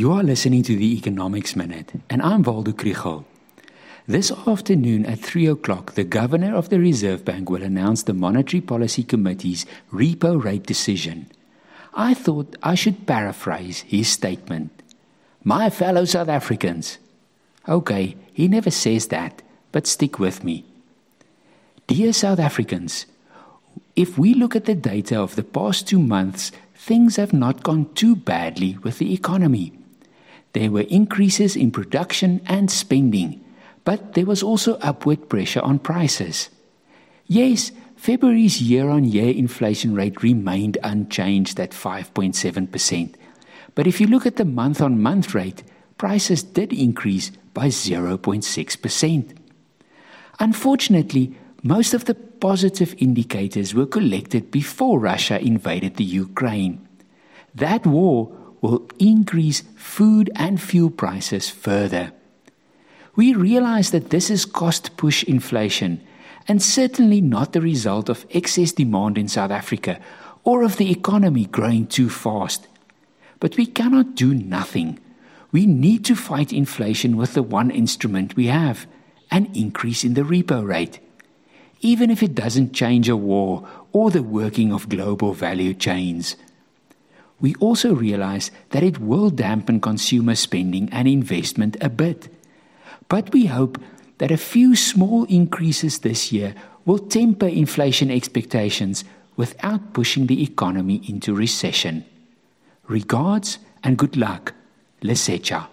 You are listening to the Economics Minute, and I'm Waldo Krugell. This afternoon at 3 o'clock, the Governor of the Reserve Bank will announce the Monetary Policy Committee's repo rate decision. I thought I should paraphrase his statement. My fellow South Africans. Okay, he never says that, but stick with me. Dear South Africans, if we look at the data of the past two months, things have not gone too badly with the economy. There were increases in production and spending, but there was also upward pressure on prices. Yes, February's year on year inflation rate remained unchanged at 5.7%. But if you look at the month on month rate, prices did increase by 0.6%. Unfortunately, most of the positive indicators were collected before Russia invaded the Ukraine. That war will increase food and fuel prices further. We realize that this is cost push inflation and certainly not the result of excess demand in South Africa or of the economy growing too fast. But we cannot do nothing. We need to fight inflation with the one instrument we have an increase in the repo rate. Even if it doesn't change a war or the working of global value chains we also realize that it will dampen consumer spending and investment a bit. But we hope that a few small increases this year will temper inflation expectations without pushing the economy into recession. Regards and good luck, Lesetja.